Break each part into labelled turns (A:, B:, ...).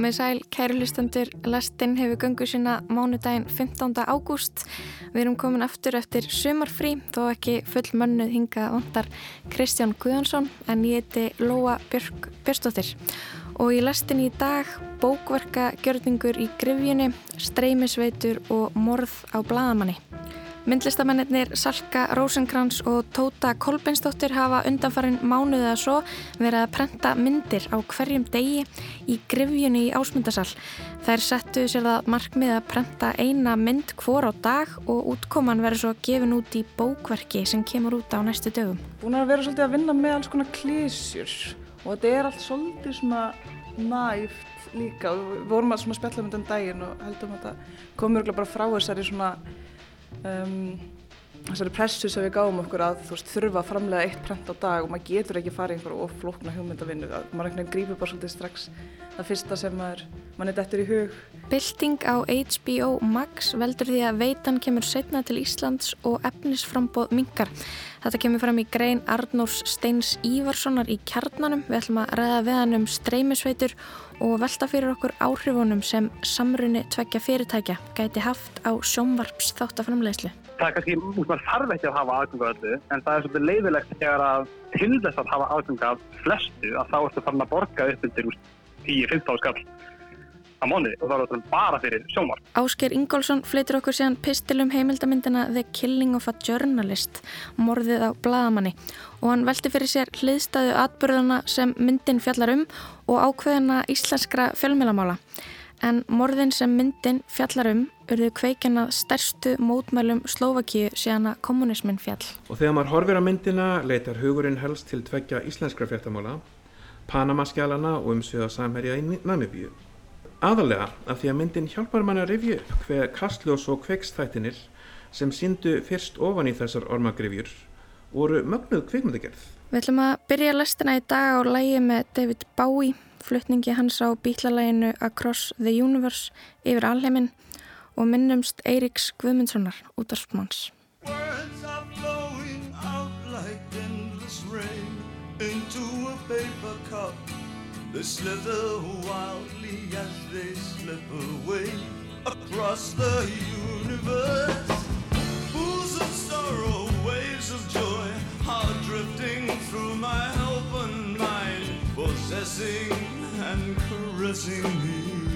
A: Komið sæl, kæru hlustendur, lastinn hefur göngu sína mánudaginn 15. ágúst. Við erum komin aftur eftir sumarfrí, þó ekki full mönnuð hinga vandar Kristján Guðansson, en ég heiti Lóa Björk Björstóttir. Og í lastin í dag bókverka gjörningur í grifjunni, streymisveitur og morð á bladamanni. Myndlistamennir Salka Rosenkrantz og Tóta Kolbensdóttir hafa undanfarin mánuðið að svo verið að prenta myndir á hverjum degi í grifjunni í ásmundasal. Þær settu sér það markmið að prenta eina mynd hvor á dag og útkoman verður svo gefin út í bókverki sem kemur út á næstu dögum.
B: Búin að vera svolítið að vinna með alls konar klísjur og þetta er allt svolítið svona næft líka og við vorum að spjalla um þetta um daginn og heldum að þetta komur bara frá þessari svona um, þessari pressu sem við gáum okkur að þú veist þurfa að framlega eitt prent á dag og maður getur ekki farið einhverju oflokna hugmyndavinnu. Maður einhvern veginn grýpur bara svolítið strax. Það fyrsta sem maður, mann er dettur í hug.
A: Bilding á HBO Max veldur því að veitan kemur setna til Íslands og efnisframbóð mingar Þetta kemur fram í grein Arnórs Steins Ívarssonar í kjarnanum. Við ætlum að ræða við hann um streymisveitur og velta fyrir okkur áhrifunum sem samrunni tveggja fyrirtækja gæti haft á sjómvarps þáttaframlegslu.
C: Það er kannski, maður þarf ekki að hafa aðgöngu öllu, en það er svolítið leiðilegt þegar að til þess að hafa aðgöngu af flestu að þá ertu farin að borga upp undir 10-15 skall á móni og það er bara fyrir sjómar.
A: Ásker Ingólfsson fleitur okkur síðan pistilum heimildamindina The Killing of a Journalist, morðið á bladamanni og hann velti fyrir sér hliðstæðu atbyrðana sem myndin fjallar um og ákveðina íslenskra fjölmjölamála. En morðin sem myndin fjallar um urðu kveikina stærstu mótmælum Slovakíu síðan að kommunismin fjall.
D: Og þegar maður horfir á myndina leitar hugurinn helst til tveggja íslenskra fjartamála, Panamaskjálana og umsviða samherja í Namibíu. Aðalega af því að myndin hjálpar mann að revju hver kastljós og kveikstættinir sem síndu fyrst ofan í þessar ormagrifjur voru mögnuð kveikmyndagerð.
A: Við ætlum að byrja lestina í dag á lægi með David Bowie, flutningi hans á bítlalæginu Across the Universe yfir alheiminn og minnumst Eiríks Guðmundssonar út af spmáns. Words are flowing out like endless rain into a paper cup They slither wildly as they slip away across the universe. Pools of sorrow, waves of joy are drifting through my open mind, possessing and caressing me.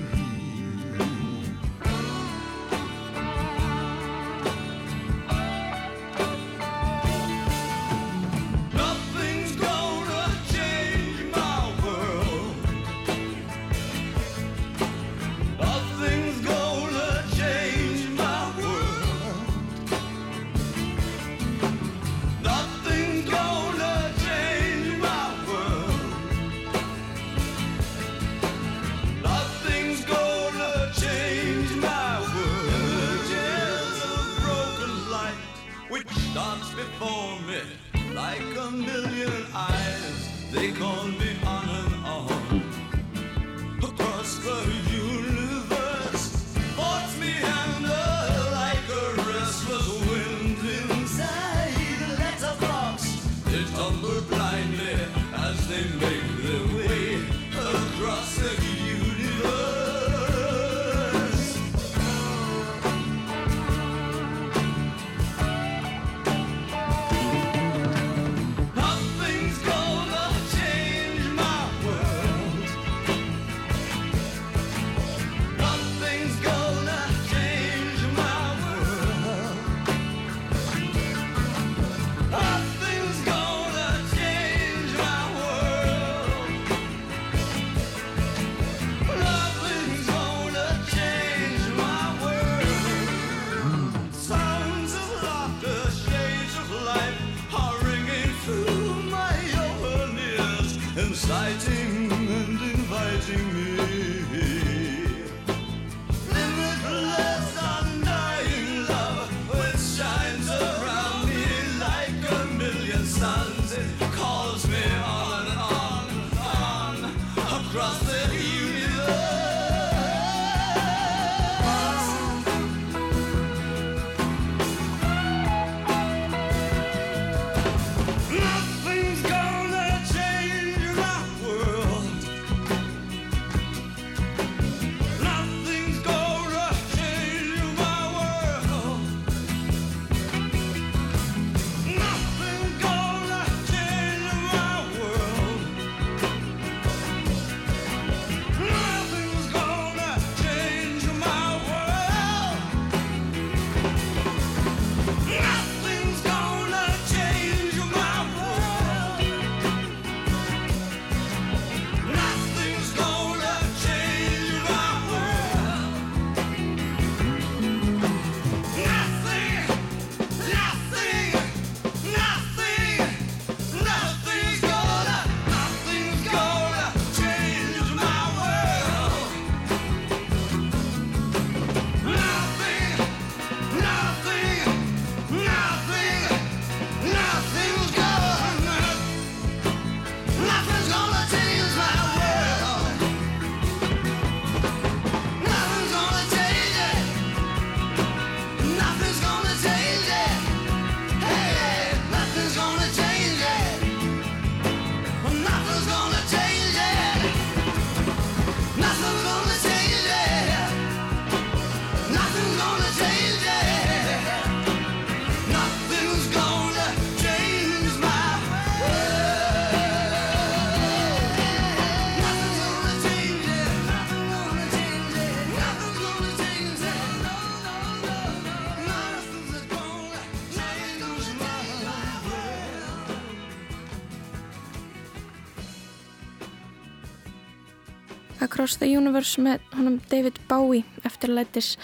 A: Across the Universe með honum David Bowie eftirlætis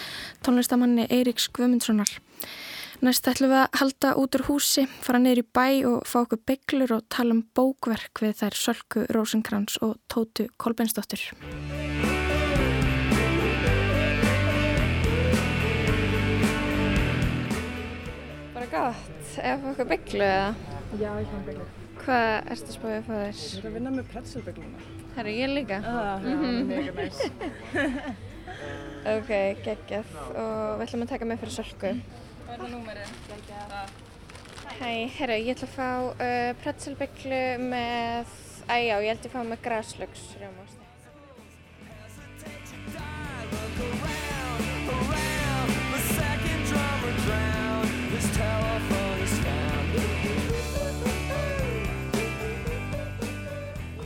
A: tónlistamanni Eiríks Guðmundssonar. Næst ætlum við að halda út úr húsi, fara neyri bæ og fá okkur bygglur og tala um bókverk við þær Sölku Rósenkrans og Tótu Kolbensdóttur. Bara gott, ef okkur bygglu eða?
B: Já, ég fann bygglu.
A: Hvað erstu spóið að fá þér?
B: Ég er að vinna með pretzelbyggluna.
A: Herru, ég líka.
B: Það er mega næst.
A: Ok, geggjað. Og við ætlum að taka með fyrir Sölku.
B: Hvað er það númerið?
A: Hæ, herru, ég ætla að fá uh, pretzelbygglu með, æjá, ég ég að fá með graslöks rjómásti.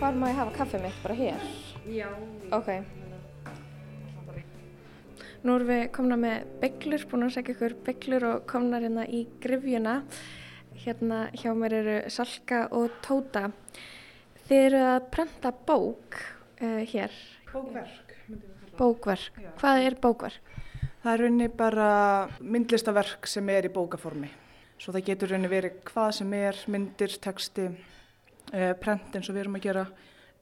A: Hvar má ég hafa kaffið mitt? Bara hér?
E: Já.
A: Ok. Nú erum við komna með bygglur, búin að segja ykkur bygglur og komnar hérna í grifjuna. Hérna hjá mér eru Salka og Tóta. Þið eru að prenta bók uh, hér,
B: Bókverk.
A: bókverk. Hvað er bókverk?
B: Það er rauninni bara myndlistaverk sem er í bókaformi. Svo það getur rauninni verið hvað sem er, myndir, texti, prent eins og við erum að gera,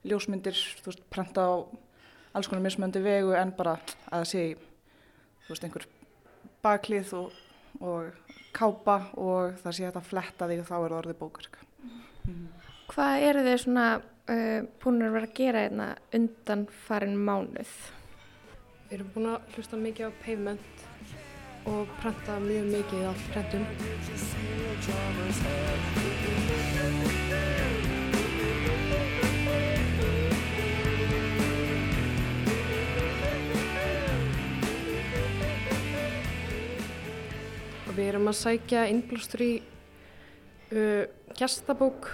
B: ljósmyndir, þú veist, prenta á alls konar mismöndi vegu en bara að það sé þú veist, einhver baklið og, og kápa og það sé að fletta því og þá er það orðið bókverk.
A: Hvað eru þið svona uh, búin að vera að gera hérna undan farin mánuð?
E: Við erum búin að hlusta mikið á pavement og prenta mjög mikið af prentum. Og við erum að sækja innblástur í uh, gestabók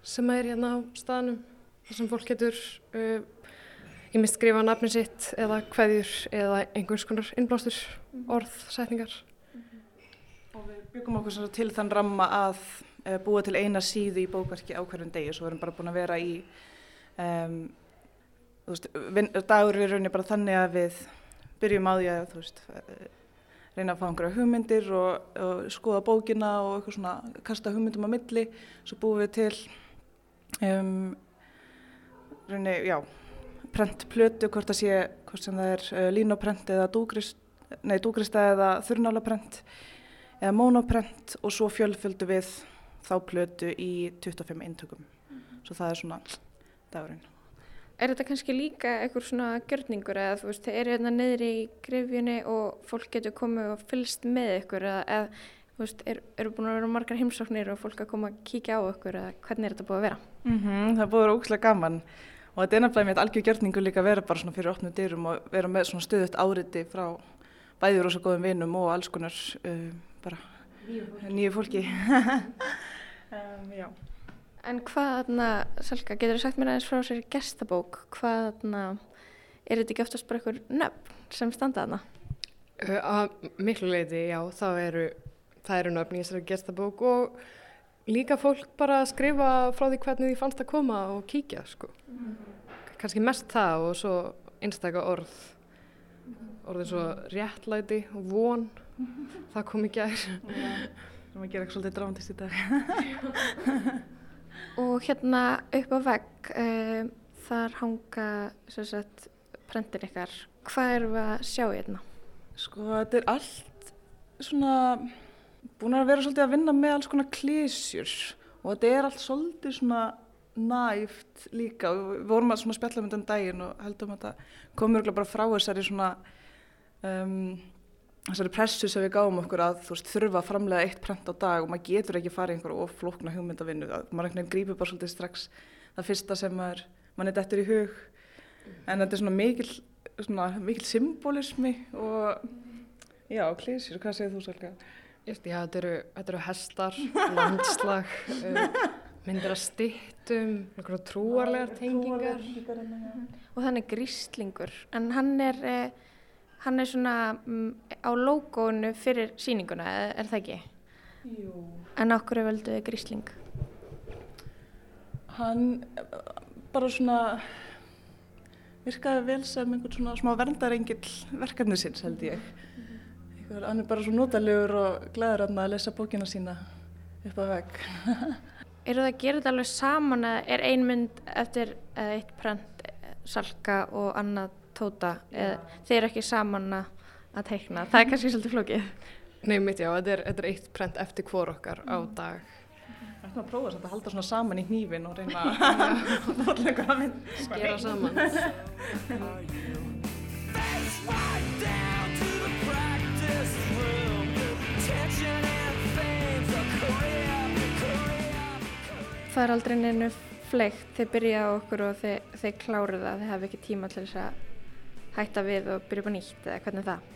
E: sem er hérna á staðnum þar sem fólk getur uh, ég mist skrifa nafni sitt eða kveðjur eða einhvers konar innblástur, orð, setningar.
B: Og við byggum okkur til þann ramma að uh, búa til eina síðu í bókverki á hverjum degi svo við erum bara búin að vera í um, veist, dagur er rauninni bara þannig að við byrjum á því að þú veist uh, reyna að fá einhverja hugmyndir og, og skoða bókina og eitthvað svona kasta hugmyndum á milli svo búum við til um, rauninni, já prentplötu, hvort það sé hvort sem það er uh, línoprent eða dúgrist, nei, dúgrista eða þurrnálaprent eða monoprent og svo fjölföldu við þá plötu í 25 eintökum. Svo það er svona dagurinn.
A: Er þetta kannski líka einhver svona gjörningur eða þú veist, þið eru hérna niðri í grifjunni og fólk getur komið og fylgst með ykkur eða, eða þú veist, er, eru búin að vera margar heimsóknir og fólk að koma að kíkja á ykkur eða hvernig er þetta búið að vera?
B: Mm Það er búið að vera ógslag gaman og þetta er nefnilega mér algjör gjörningu líka að vera bara svona fyrir opnum dyrum og vera með svona stöðut áriti frá bæði rosa góðum vinum og alls konar uh, bara nýju fólki. um.
A: En hvað þarna, Salka, getur þú sagt mér aðeins frá sér gestabók, hvað þarna, er þetta ekki oftast bara einhver nöfn sem standa þarna?
E: Uh, að miklu leiti, já, þá eru, það eru nöfn í þessari gestabók og líka fólk bara að skrifa frá því hvernig því fannst að koma og kíkja, sko. Kanski mest það og svo einstaka orð, orðið svo réttlæti og von, það kom í gær.
B: Við erum að gera eitthvað svolítið drándist í dag.
A: Og hérna upp á vegg, uh, þar hanga sagt, prentin ykkar. Hvað erum við að sjá hérna?
B: Sko þetta er allt svona búin að vera svolítið að vinna með alls konar klísjur og þetta er allt svolítið svona næft líka og við vorum að spjalla um þetta um daginn og heldum að þetta komur bara frá þessari svona um, þessari pressu sem við gáum okkur að þú veist þurfa að framlega eitt prent á dag og maður getur ekki farið einhver of flókna hugmyndavinnu. Að maður einhvern veginn grípur bara svolítið strax það fyrsta sem maður, mann er dettur í hug. En þetta er svona mikil svona mikil symbolismi og já, klísjur, hvað segir þú Sölga?
E: Just, já, þetta eru, þetta eru hestar, landslag, uh, myndir að styttum, einhverja trúarlegar tengingar.
A: Og þannig gríslingur, en hann er, uh, hann er svona um, á logoinu fyrir síninguna, er, það ekki?
B: Jú.
A: En okkur er völduði grísling?
B: Hann bara svona virkaði vel sem einhvern svona smá verndarengill verkefni sinns held ég. Einhver, hann er bara svo notalegur og glæður að lesa bókina sína upp á vegg.
A: Eru það að gera þetta alveg saman eða er ein mynd eftir eitt prent eh, salka og annað tóta eða þeir eru ekki saman að að teikna? Það er kannski svolítið flókið.
E: Nei, mitt já, þetta er, þetta er eitt prent eftir hvor okkar á dag.
B: Það er svona að prófa samt að halda svona saman í hnífin og reyna að.
E: Skera saman.
A: Það er aldrei neinu fleikt, þeir byrja á okkur og þeir, þeir kláru það, þeir hafa ekki tíma til þess að hætta við og byrja upp á nýtt eða hvernig er það?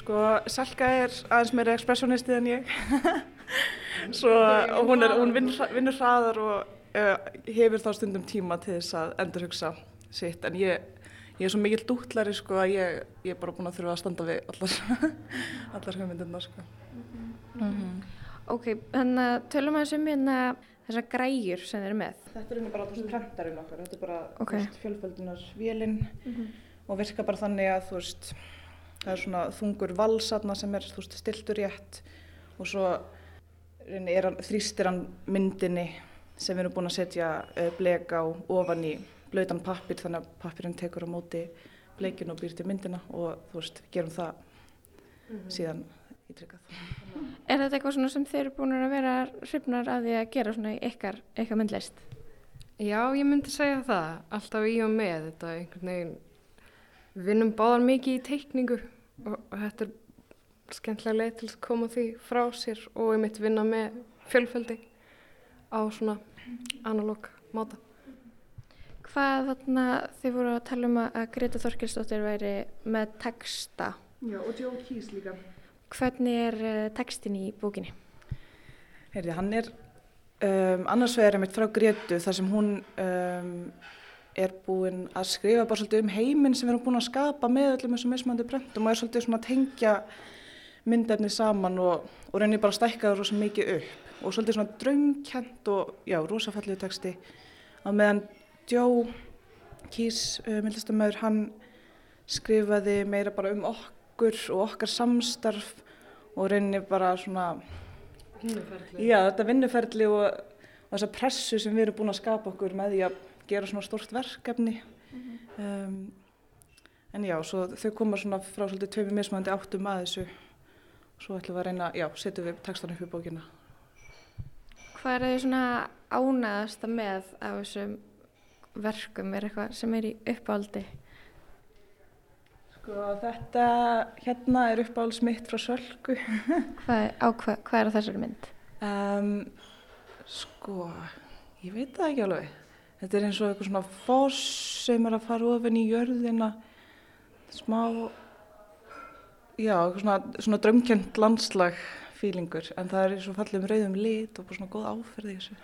B: Sko, Salka er aðeins meira ekspressionisti en ég. Svo, og hún, er, hún vinnur, vinnur hraðar og uh, hefur þá stundum tíma til þess að endurhugsa sitt. En ég, ég er svo mikill dútlari sko að ég, ég er bara búin að þurfa að standa við allar, allar hugmyndirna sko.
A: Ok, þannig að tölum að þessum hérna þessar græjur sem þeir eru með.
B: Þetta er henni bara veist, prentarinn okkar, þetta er bara
A: Ok.
B: þú veist, fjölföldunar vélinn og virka bara þannig að þú veist, það er svona þungur valsatna sem er þú veist, stiltur rétt og svo er hann, þrýstir hann myndinni sem við erum búin að setja blek á ofan í blautan pappir þannig að pappirinn tekur á móti bleikinu og býr til myndina og þú veist, gerum það síðan ítrykkað.
A: Er þetta eitthvað svona sem þeir eru búin að vera hrifnar að því að gera svona í ykkar, ykkar myndlist?
E: Já, ég myndi segja það, alltaf í og með þetta einhvern veginn, við vinnum báðar mikið í teikningu og, og þetta er skemmtilega leið til að koma því frá sér og ég mitt vinna með fjölfeldi á svona analóg máta.
A: Hvað þarna þið voru að tala um að Greta Þorkelsdóttir væri með texta?
B: Já, og Joe Keys líka.
A: Hvernig er uh, textin í bókinni?
B: Heyrði, hann er um, annars vegar einmitt frá Gretu þar sem hún um, er búin að skrifa bara svolítið um heiminn sem við erum búin að skapa með öllum þessum mismandi brentum og er svolítið svona að tengja myndefni saman og, og reynir bara að stækka það rosa mikið upp. Og svolítið svona draumkent og já, rosa fallið texti. Á meðan Joe Keys, uh, myndlistamöður, hann skrifaði meira bara um okkur og okkar samstarf og reynir bara svona Já, þetta vinnuferli og, og þessa pressu sem við erum búin að skapa okkur með því að gera svona stórt verkefni. um, en já, svo þau koma svona frá svolítið tveimur mismandi áttum að þessu. Svo ætlum við að reyna, já, setjum við textan upp í bókina.
A: Hvað er þið svona ánæðasta með af þessum verkum? Er eitthvað sem er í uppáldi?
B: Sko, þetta hérna er uppáhalds mitt frá Sölku.
A: Hvað, á, hvað, hvað er þessari mynd?
B: Um, sko, ég veit það ekki alveg. Þetta er eins og eitthvað svona foss sem er að fara ofin í jörðina, smá, já, eitthvað svona, svona drömkjönd landslag fílingur, en það er svo fallið um rauðum lit og bara svona góð áferð í þessu.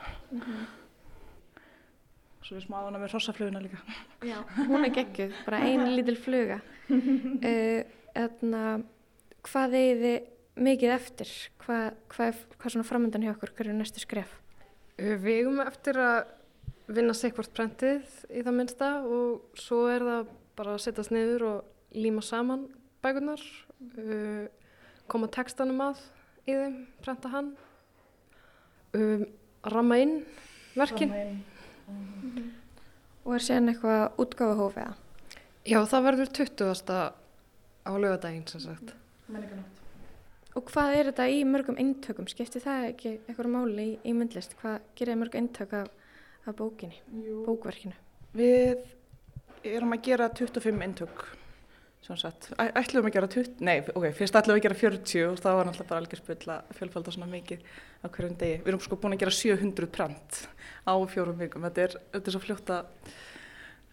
B: Svo er smá hana með hrossafluguna líka.
A: Já, hún er geggjuð, bara ein lítil fluga. uh, etna, hvað eigið þið mikið eftir? Hvað, hvað, er- hvað er svona framöndan hjá okkur? Hver er næstu skref?
E: Uh, Við eigum eftir að vinna sikkvort prentið í það minnsta og svo er það bara að setjast niður og líma saman bækurnar, uh, koma textanum að í þeim, prenta hann, um, ramma inn verkin.
A: Og er síðan eitthvað útgáfuhóf eða?
E: Já, það verður 20. á lögadaginn sem sagt.
B: Menninganótt.
A: Og hvað er þetta í mörgum eintökum? Skiptir það ekki eitthvað máli í, í myndlist? Hvað gerir mörg eintök af bókinni, bókverkinu?
B: Við erum að gera 25 eintök, sem sagt. Æ- Ætlum að gera 20, nei, ok, fyrst ætlum við að gera 40 og það var náttúrulega bara algjör spull að fjölfalda svona mikið á hverjum degi. Við erum sko búin að gera 700 prent á fjórum vikum. Þetta er, þetta er svo fljótt að,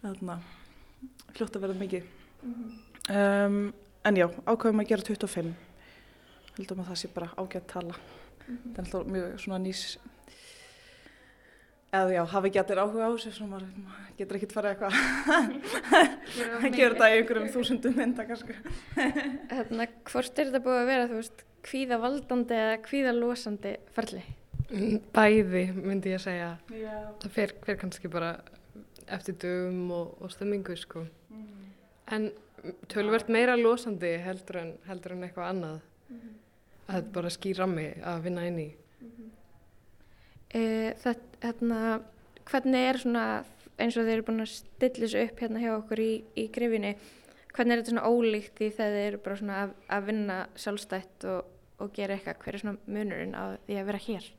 B: þarna, fljótt að verða mikið. um, en já, ákveðum að gera 25. Heldum að það sé bara ágætt tala. Það er alltaf mjög svona nýs eða já, hafa ekki allir áhuga á þessu svona maður getur ekkert farið eitthvað að gera þetta í einhverjum þúsundum mynda kannski.
A: Hérna, hvort er þetta búið að vera, þú veist, kvíða valdandi eða kvíða losandi ferli?
E: Bæði myndi ég segja.
B: Já.
E: Það fer, fer kannski bara eftir dögum og, og stemmingu sko. En tölvert meira losandi heldur en, heldur en eitthvað annað. að þetta bara skýr rammi að vinna inn í.
A: E, þetta, hérna, hvernig er svona, eins og þeir eru búin að stilla þessu upp hérna hjá okkur í, í grifinni, hvernig er þetta svona ólíkt því þegar þeir eru bara svona að, að vinna sjálfstætt og, og gera eitthvað, hver er svona munurinn á því að vera hér?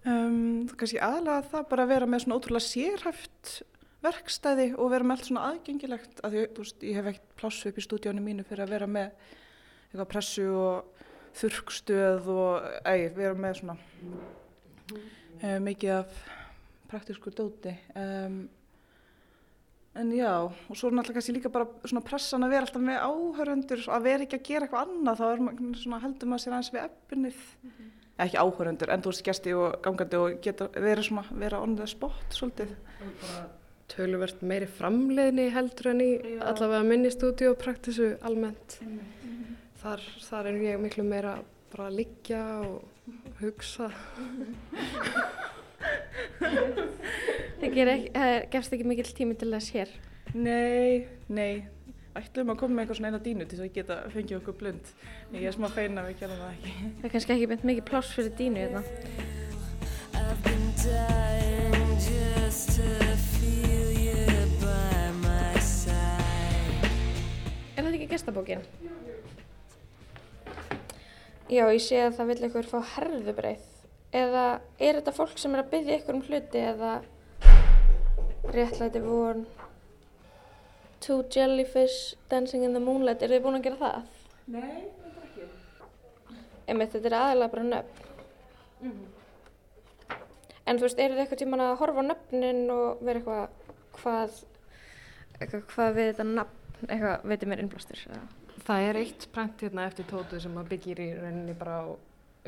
B: Um, kannski aðalega það bara að vera með svona ótrúlega sérhæft verkstæði og vera með allt svona aðgengilegt að því, þú veist, ég hef ekkert pláss upp í stúdíónu mínu fyrir að vera með eitthvað pressu og þurrkstöð og ei, vera með svona um, mikið af praktísku dóti. Um, en já og svo er náttúrulega kannski líka bara svona pressan að vera alltaf með áhöröndur að vera ekki að gera eitthvað annað þá maður svona heldur maður sér aðeins við efnið. Eða ekki áhöröndur en þú veist gesti og gangandi og geta vera svona vera on the spot svolítið.
E: Tölvert meiri framleiðni heldur en í
B: Já.
E: allavega minni stúdíu og praktisu almennt. Þar, þar er ég miklu meira bara að liggja og hugsa.
A: Það ger ekki, það gefst ekki mikill tími til þess hér.
B: Nei, nei ætlum að koma með eitthvað svona eina dínu til þess að geta fengið okkur blund ég er smá feina að við gerum það ekki
A: Það er kannski ekki beint mikið pláss fyrir dínu hérna.
F: I've been dying just to feel you by my side.
A: Er þetta ekki gestabókin? Já, ég sé að það vil ykkur fá herðubreið. Eða er þetta fólk sem er að byggja ykkur um hluti eða réttlæti von Two jellyfish dancing in the moonlight. Er þið búin að gera það?
B: Nei,
A: Einmitt, þetta er aðalega bara nöfn. En þú veist, eru þið eitthvað tíman að horfa á nöfnin og vera eitthvað hvað, eitthvað, hvað við þetta nafn, eitthvað, veitir mér innblástur? eða?
E: Það er eitt prent hérna eftir tótu sem að byggir í rauninni bara á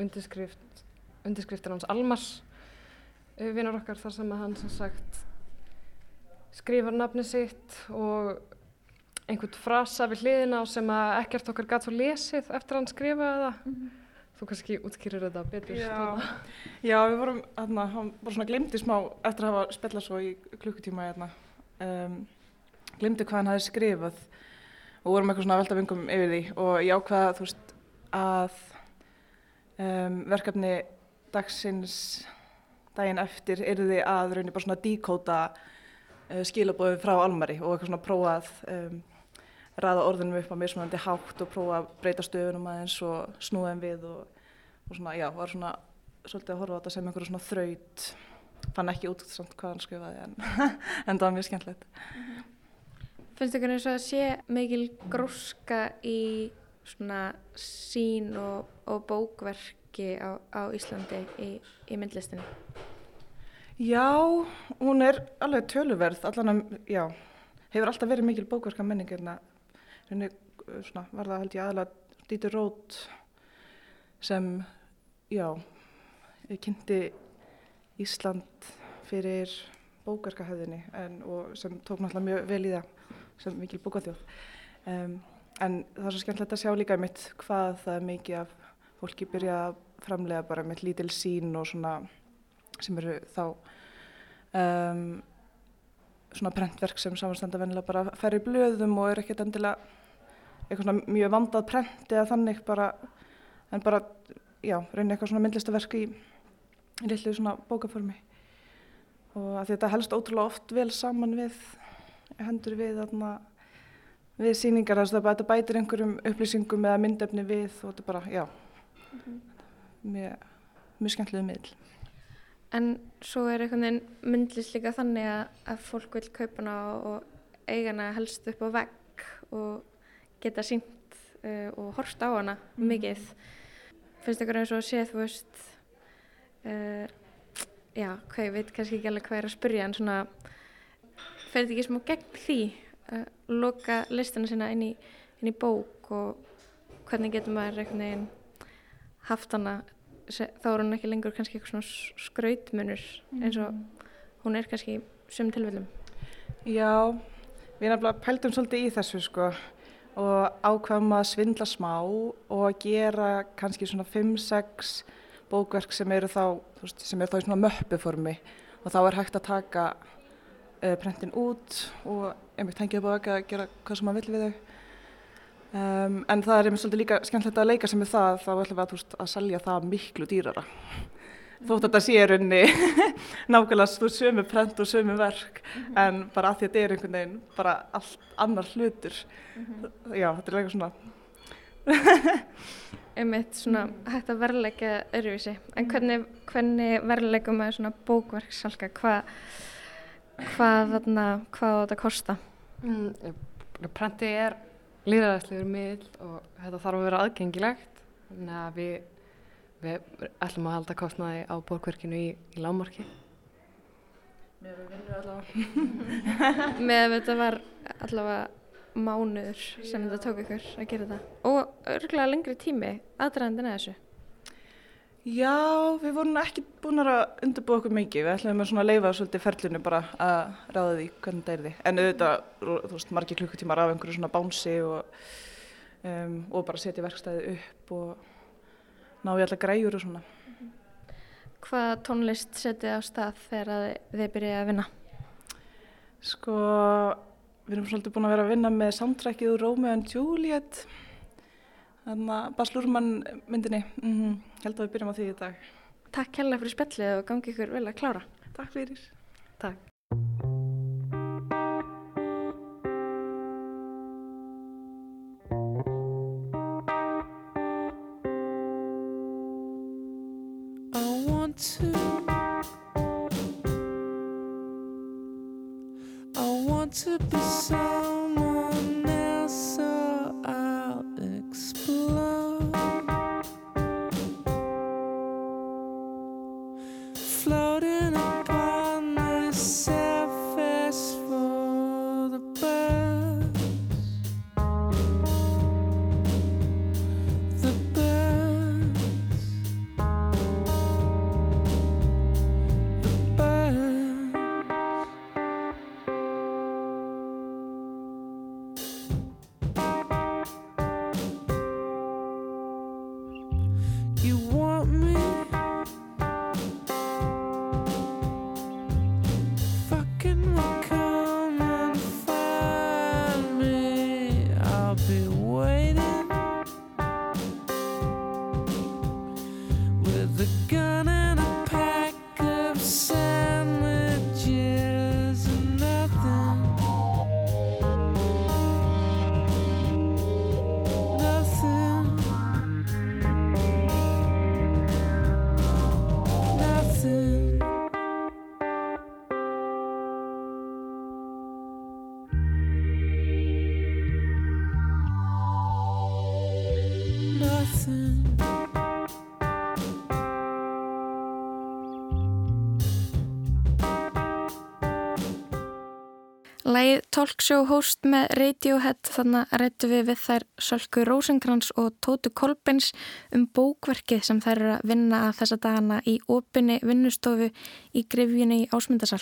E: undirskrift, undirskriftir hans Almars vinnur okkar þar sem að hann sem sagt skrifar nafni sitt og einhvern frasa við hliðina á sem að ekkert okkar gætt svo lesið eftir að hann skrifaði það. Þú kannski útskýrir þetta betur.
B: Já, já við vorum, hérna, hann bara svona glimti smá eftir að hafa spjallað svo í klukkutíma hérna. Um, glimti hvað hann hafi skrifað og vorum eitthvað svona að velta vingum yfir því og ég ákvaða, þú veist, að um, verkefni dagsins daginn eftir yrði að raunni bara svona díkóta uh, skilabóðum frá Almari og eitthvað svona prófa að um, ræða orðunum upp á mismunandi hátt og prófa að breyta stöfunum aðeins og snúða þeim við og, og svona, já, var svona svolítið að horfa á þetta sem einhverju svona þraut. Fann ekki út samt hvað hann skrifaði en, en það var mjög skemmtilegt
A: Finnst ykkur eins og að sé mikil gróska í svona sín og, og bókverki á, á Íslandi í, í myndlistinu?
B: Já, hún er alveg töluverð allan að, já, hefur alltaf verið mikil bókverka menning hérna svona var það held ég aðalega Dítur Rót sem, já kynnti Ísland fyrir bókverkahöðinni en, og sem tók náttúrulega mjög vel í það sem mikil bókaþjóð. Um, en það er svo skemmtilegt að sjá líka mitt hvað það er mikið af fólki byrja að framlega bara með lítil sín og svona sem eru þá um, svona prentverk sem samanstanda venilega bara færri blöðum og er ekkert endilega eitthvað svona mjög vandað prent eða þannig bara en bara, já, reyni eitthvað svona myndlistaverk í, í litlu svona bókaformi. Og að þetta helst ótrúlega oft vel saman við hendur við þarna við sýningar, þess að þetta bætir einhverjum upplýsingum eða myndefni við og þetta bara, já. Mjög, mjög skemmtilega miðl
A: En svo er einhvern veginn myndlist líka þannig að, að fólk vil kaupa hana og eiga hana helst upp á vegg og geta sínt uh, og horft á hana mikið. Finnst ykkur eins og að sé, þú veist, uh, já, hvað ég veit kannski ekki alveg hvað er að spyrja en svona, fer þetta ekki smá gegn því að loka listina sína inn í, inn í bók og hvernig getur maður einhvern veginn haft hana þá er hún ekki lengur kannski eitthvað svona skrautmunur eins og hún er kannski í sum tilfellum.
B: Já, við nefnilega pældum svolítið í þessu sko og ákveðum að svindla smá og gera kannski svona 5-6 bókverk sem eru þá, veist, sem eru þá í svona möppuformi og þá er hægt að taka uh, prentin út og einmitt hengið upp á vegg að gera hvað sem maður vill við þau. Um, en það er einmitt svolítið líka skemmtilegt að leika sem með það, þá ætlum við að, veist, að selja það miklu dýrara. Þótt að þetta sé í rauninni nákvæmlega sömu prent og sömu verk, en bara að því að þetta er einhvern veginn bara allt annar hlutur. Já, þetta er eitthvað svona
A: einmitt svona hægt að verðleika öðruvísi. En hvernig, hvernig verðleikum maður svona bókverksalka? Hvað hvað þarna, hvað þetta að kosta?
E: Mm, prenti er líðræðislegur miðl og þetta þarf að vera aðgengilegt. Þannig að við, við ætlum að halda kostnaði á bókverkinu í, í lágmarki.
B: Mér við vinnum allavega.
A: Með að þetta var allavega mánuður sem þetta tók ykkur að gera þetta. Og örgulega lengri tími aðdraðandina þessu.
B: Já, við vorum ekki búin að undirbúa okkur mikið. Við ætlum að leifa svolítið ferlinu bara að ráða því hvernig það er því. En auðvitað, þú veist, margir klukkutímar af einhverju svona bánsi og, um, og bara setja verkstæði upp og ná í alla græjur og svona.
A: Hvað tónlist setið á stað þegar þið byrjaði að vinna?
B: Sko, við erum svolítið búin að vera að vinna með úr Romeo and Juliet. Þannig að Bas Lurman myndinni. Mm Held að við byrjum á því í dag.
A: Takk hérlega fyrir spjallið og gangi ykkur vel að klára.
B: Takk fyrir.
E: Takk.
G: I want to. I want to be someone
A: Lægið Talkshow host með Radiohead þannig að rættu við við þær Sölku Rósenkrans og Tótu Kolbins um bókverkið sem þær eru að vinna að þessa dagana í opinni vinnustofu í grifjunni í Ásmundasal.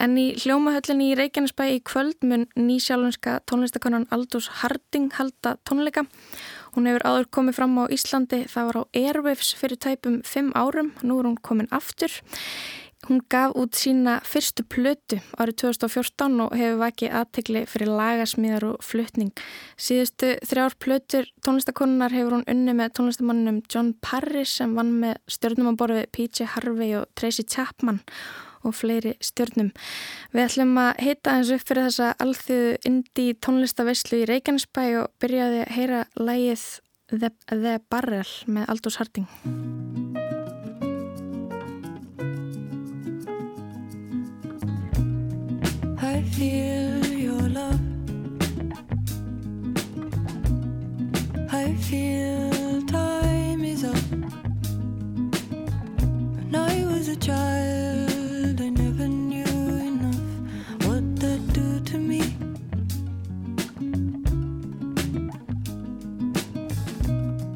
A: En í hljómahöllinni í Reykjanesbæ í kvöld mun nýsjálfunska tónlistakonan Aldous Harding halda tónleika. Hún hefur áður komið fram á Íslandi, það var á Airwaves fyrir tæpum fimm árum, nú er hún komin aftur. Hún gaf út sína fyrstu plötu árið 2014 og hefur vakið aðtegli fyrir lagasmíðar og flutning. Síðustu þrjár plötur tónlistakonunar hefur hún unni með tónlistamannum John Parris sem vann með stjórnum á borði PJ Harvey og Tracy Chapman og fleiri stjórnum. Við ætlum að heita eins upp fyrir þessa alþjóðu indie tónlistaveislu í Reykjanesbæ og byrjaði að heyra lægið The, The Barrel með Aldous Harding.
G: Water's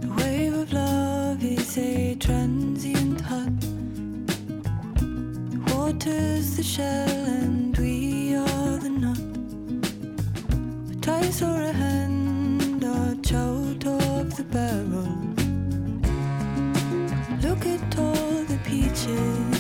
G: the way your love is a transient Hot is the shell and I saw a hand dodge out of the barrel. Look at all the peaches.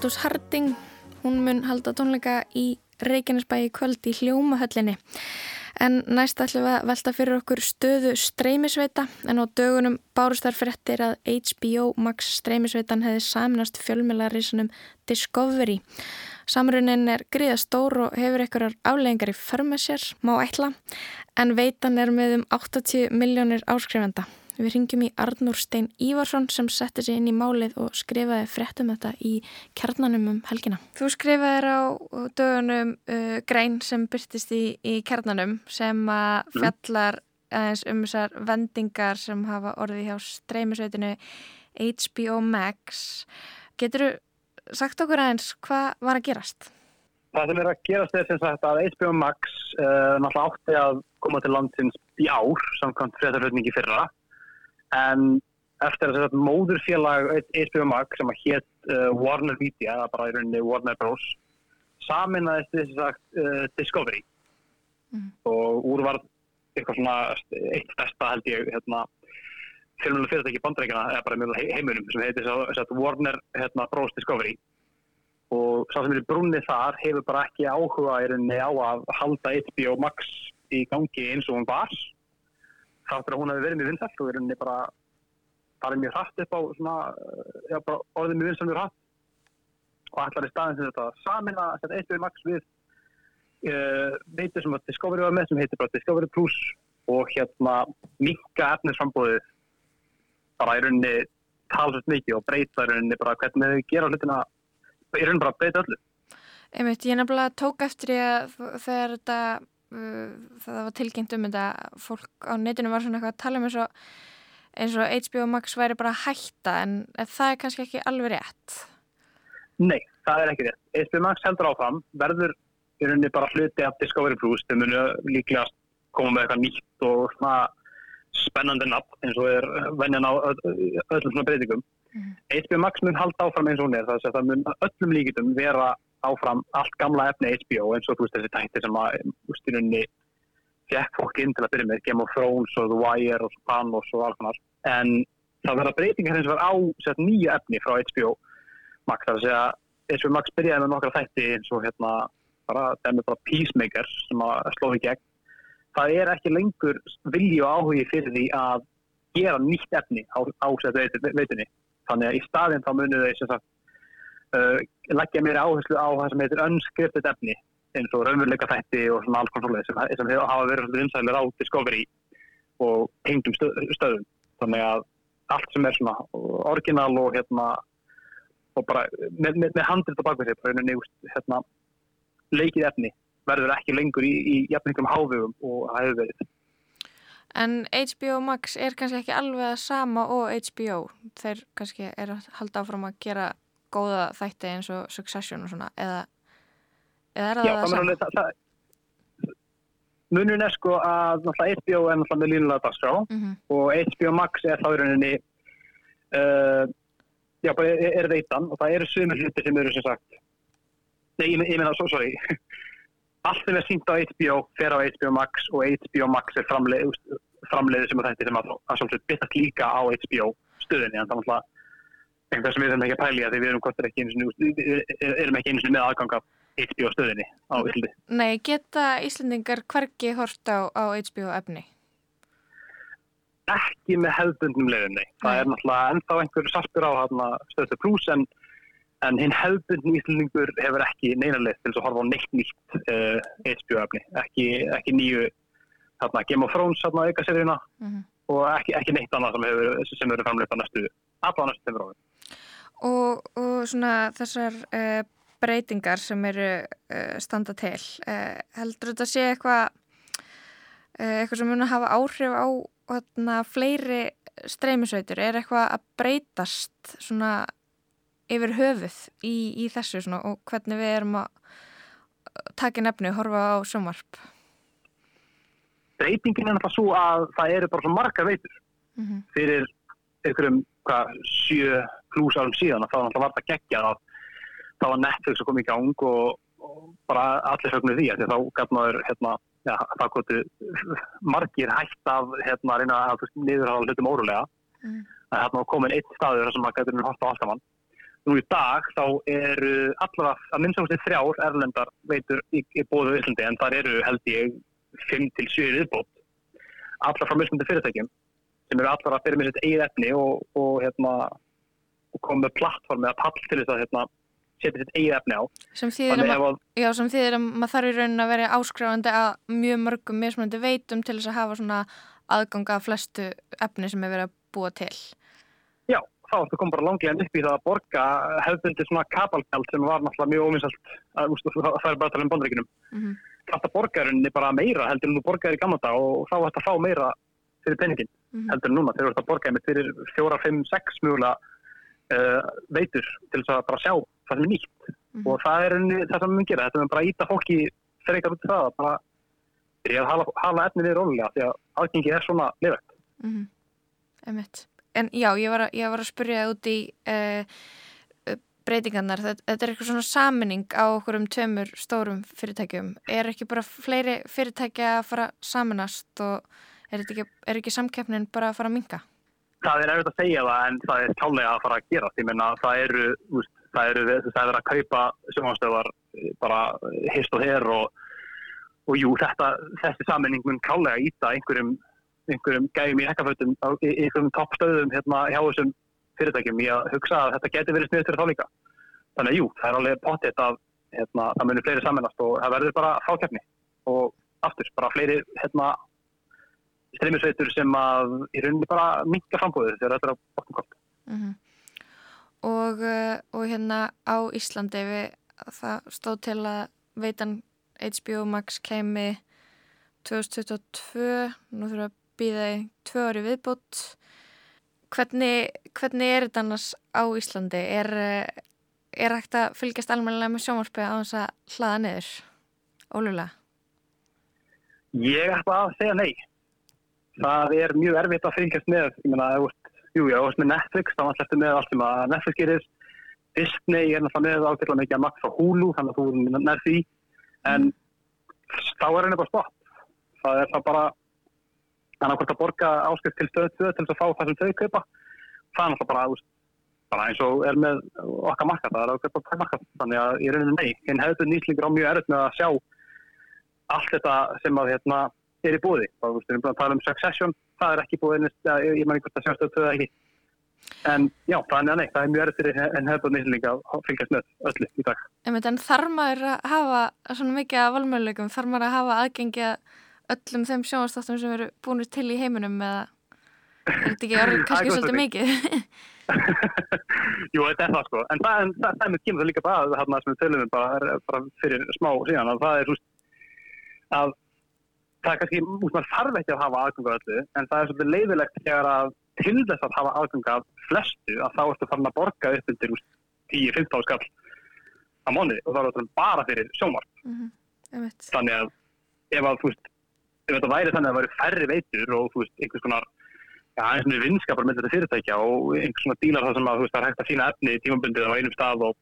A: Aldous Harding, hún mun halda tónleika í Reykjanesbæ í kvöld í hljómahöllinni. En næst ætlum við að velta fyrir okkur stöðu streymisveita en á dögunum bárust þar fréttir að HBO Max streymisveitan hefði saminast fjölmjölarísunum Discovery. Samrunin er gríða stór og hefur einhverjar afleggingar í förma sér, má ætla, en veitan er með um 80 miljónir áskrifenda. Við ringjum í Arnúr Stein Ívarsson sem setti sig inn í málið og skrifaði fréttum þetta í kjarnanum um helgina. Þú skrifaði á dögunum uh, grein sem byrtist í, í kjarnanum sem að fjallar aðeins um þessar vendingar sem hafa orðið hjá streymisveitinu HBO Max. Getur þú sagt okkur aðeins hvað var að gerast?
C: Það sem er að gerast er sem sagt að HBO Max uh, náttúrulega átti að koma til landsins í ár samkvæmt fréttarflutningi fyrra en eftir þess að móðurfélag HBO Max sem að hétt uh, Warner Media, eða bara í rauninni Warner Bros. saminnaðist þess að uh, Discovery. Og úr var eitthvað svona eitt stærsta held ég hérna fjölmjölu fyrirtæki bandreikina eða bara mjög heimunum sem heitir þess að Warner hérna, Bros. Discovery. Og sá sem er í brunni þar hefur bara ekki áhuga í rauninni á að halda HBO Max í gangi eins og hún var þáttur að hún hefði verið mjög vinsælt og rauninni bara farið mjög hratt upp á svona, eh, já, orðið mjög vinsælt mjög hratt. Og ætlar í staðin sem þetta samin að setja HBO Max við uh, veitur sem að Discovery var með sem heitir bara Discovery Plus og hérna minka efnisframbóðið bara í rauninni talsast mikið og breyta í rauninni bara hvernig þau gera hlutina í rauninni bara breyta öllu.
A: Einmitt, ég nefnilega tók eftir ég að þegar þetta, það var tilkynnt um þetta, fólk á netinu var svona eitthvað að tala um eins og, eins og HBO Max væri bara að hætta en það er kannski ekki alveg rétt.
C: Nei, það er ekki rétt. HBO Max heldur áfram, verður í rauninni bara hluti af Discovery Plus, þeir munu líklega koma með eitthvað nýtt og svona spennandi nafn eins og er venjan á öll- öllum svona breytingum. HBO Max mun halda áfram eins og hún er, það að það mun öllum líkitum vera áfram allt gamla efni HBO eins og þú veist þessi tætti sem að ústyrunni fekk fólk inn til að byrja með Game of Thrones og The Wire og Sopranos og alls konar. En það verða breytingar hins vegar á sett, nýja efni frá HBO Max. Það er að segja HBO Max byrjaði með nokkra þætti eins og hérna bara, dæmi bara Peacemaker sem að slóði gegn. Það er ekki lengur vilji og áhugi fyrir því að gera nýtt efni á, á sett, veitunni þannig að í staðinn þá munið þau sem sagt uh, leggja mér áherslu á það sem heitir unscripted efni eins og raunveruleika þætti og svona alls konar sem, sem hafa verið svolítið vinsælir á Discovery og tengdum stöð, stöðum þannig að allt sem er svona orginal og hérna og bara með, með, með handrit á bakvið sér veist, hérna leikið efni verður ekki lengur í, í jafningum hávegum og það hefur verið
A: En HBO Max er kannski ekki alveg að sama og HBO. Þeir kannski er að halda áfram að gera góða þætti eins og Succession og svona, eða, eða er það
C: Já,
A: það,
C: það
A: sama?
C: mun alveg það, það munun er sko að HBO er náttúrulega með línulega dagskrá
A: Mm
C: og HBO Max er þá í rauninni uh, já, bara er, er veitan og það eru sumir hluti sem eru sem sagt nei, ég, meina, svo, sorry allt sem er sínt á HBO fer á HBO Max og HBO Max er framleið framleiði sem að þetta sem að, að svolítið byttast líka á HBO stöðinni en það er náttúrulega einhver sem við þurfum ekki að pælja því við erum, hvort er ekki einu sinni með aðgang af HBO stöðinni á Íslandi.
A: Nei, geta Íslendingar hvergi hort á, á HBO efni?
C: ekki með hefðbundnum leiðum, nei. Það er náttúrulega ennþá einhver sarpur á stöðstu pluss en, en hinn hefðbundin íslendingur hefur ekki neina leið til að horfa á neitt nýtt uh, HBO-efni. Ekki, ekki nýju hana, Game of Thrones auka seríuna
A: Mm
C: og ekki, ekki neitt annað sem hefur, hefur framleitt á næstu, allavega næstu þeim ráðum.
A: Og, og svona þessar uh, breytingar sem eru uh, standa til, uh, heldur þetta sé eitthvað eitthvað sem mun að hafa áhrif á hana, fleiri streymisveitur? Er eitthvað að breytast svona yfir höfuð í, í þessu svona, og hvernig við erum að taka nefni og horfa á sjónvarp?
C: Breytingin er náttúrulega svo að það eru bara svo margar veitur
A: Mm -hmm.
C: fyrir einhverjum hvað, sjö pluss árum síðan að þá var það geggjað að þá var Netflix að koma í gang og, og bara allir höfnir því að þá gæt maður hérna, ja, þá gotu margir hægt af hérna að reyna að niðurháða hlutum órulega
A: Mm.
C: að hérna komin eitt staður sem maður gætur horta á allt saman. Nú í dag þá eru allavega að minnst þrjár erlendar veitur í, í bóðu Íslandi en þar eru held ég 5 til 7 viðbót. Allar frá mismundi fyrirtækjum sem eru allar að fyrir með sitt eigið efni og, og, hérna, og koma með plattform eða pall til þess að hérna, setja sitt eigið efni á.
A: Sem þýðir að,
C: að,
A: þýðir að maður þarf í raunin að vera áskrifandi að mjög mörgum mismunandi veitum til þess að hafa svona aðganga af flestu efni sem er verið að búa til.
C: já, þá ertu komið bara langlega upp í það að borga hefðbundi svona kabalgjald sem var náttúrulega mjög óvinsalt að það er bara að tala um bandaríkinum.
A: Mm -hmm.
C: Þetta borgarinni bara meira heldur en þú borgaðir í gamla dag og þá ætti að fá meira fyrir penningin heldur en núna þegar þú ert að borga einmitt fyrir fjóra, fimm, sex mjögulega uh, veitur til þess að bara sjá það sem er nýtt og það er það sem við gera, þetta er bara að íta fólki frekar út í það að bara byrja að hala, hala efni við rólega því að aðgengi er svona lifægt.
A: Mm -hmm. En já, ég var að, ég var að spyrja út í uh, breytingarnar. Þetta, þetta er eitthvað svona saminning á okkur um tveimur stórum fyrirtækjum. Er ekki bara fleiri fyrirtækja að fara saminast og er, ekki, er ekki samkeppnin bara að fara að minka?
C: Það er erfitt að segja það en það er klálega að fara að gera. Ég menna það eru, úst, það eru það er að kaupa sjónastöðar bara hist og her og, og jú, þetta, þessi saminning mun klálega íta einhverjum, einhverjum gæjum í hekkafötum einhverjum toppstöðum hérna hjá þessum fyrirtækjum í að hugsa að þetta geti verið sniðt fyrir þá líka. Þannig að jú, það er alveg pottitt að hérna, það munir fleiri saminast og það verður bara fákjafni og aftur, bara fleiri hérna, streymisveitur sem að í rauninni bara minka frambúðið þegar þetta er á bóttum kort.
A: Mm og, uh, og hérna á Íslandi við, það stóð til að veitan HBO Max kemi 2022 nú þurfum við að býða í tvö ári viðbútt hvernig, hvernig er þetta annars á Íslandi? Er, uh, er hægt að fylgjast almennilega með sjónvarpi á þess að hlaða niður? Ólulega
C: Ég ætla að segja nei. Það er mjög erfitt að fylgjast með, ég meina, jú, já, ert með Netflix, þá eftir með allt sem að Netflix gerir, Disney er náttúrulega með ákveðlega mikið að makt frá Hulu, þannig að þú nær því, en þá er henni bara stopp. Það er það bara, að hvort að borga áskrift til stöðu 2 til þess að fá það sem þau kaupa, það er náttúrulega bara, bara eins og er með okkar markað, það er kaupa okkar markað, þannig að ég reynir nei, hinn hefðu nýslingur á mjög erfitt með að sjá allt þetta sem að hérna er í þú veist, við erum búin að tala um Succession, það er ekki búið, ég, man ekki hvort að sjá stöðu 2 eða ekki, en já, þannig að nei, það er mjög fyrir en hefðu nýslinga að fylgjast með öllu í dag.
A: En þarf maður að hafa svona mikið af valmöðuleikum, þarf maður að hafa aðgengi að öllum þeim sjónastáttum sem eru búinir til í heiminum eða er þetta ekki orðið kannski
C: Það
A: svolítið mikið?
C: Jú, þetta er það sko, en það, það, það kemur það líka bara að þarna sem við tölum um bara, bara fyrir smá síðan að það er að það er kannski, maður þarf ekki að hafa aðganga öllu, en það er svolítið leiðilegt þegar að til þess að hafa aðganga af flestu, að þá ertu farin að borga upp undir úst, 10-15 skall á mánuði og þá er þetta bara fyrir sjómar
A: Mhm, Einmitt.
C: þannig að ef að, þú veist, ef þetta væri þannig að það væri færri veitur og þú veist, einhvers konar já, eins og vinskapar með þetta fyrirtækja og einhvers konar dílar það sem að þú veist, það er hægt að sína efni tímabundið á einum stað og,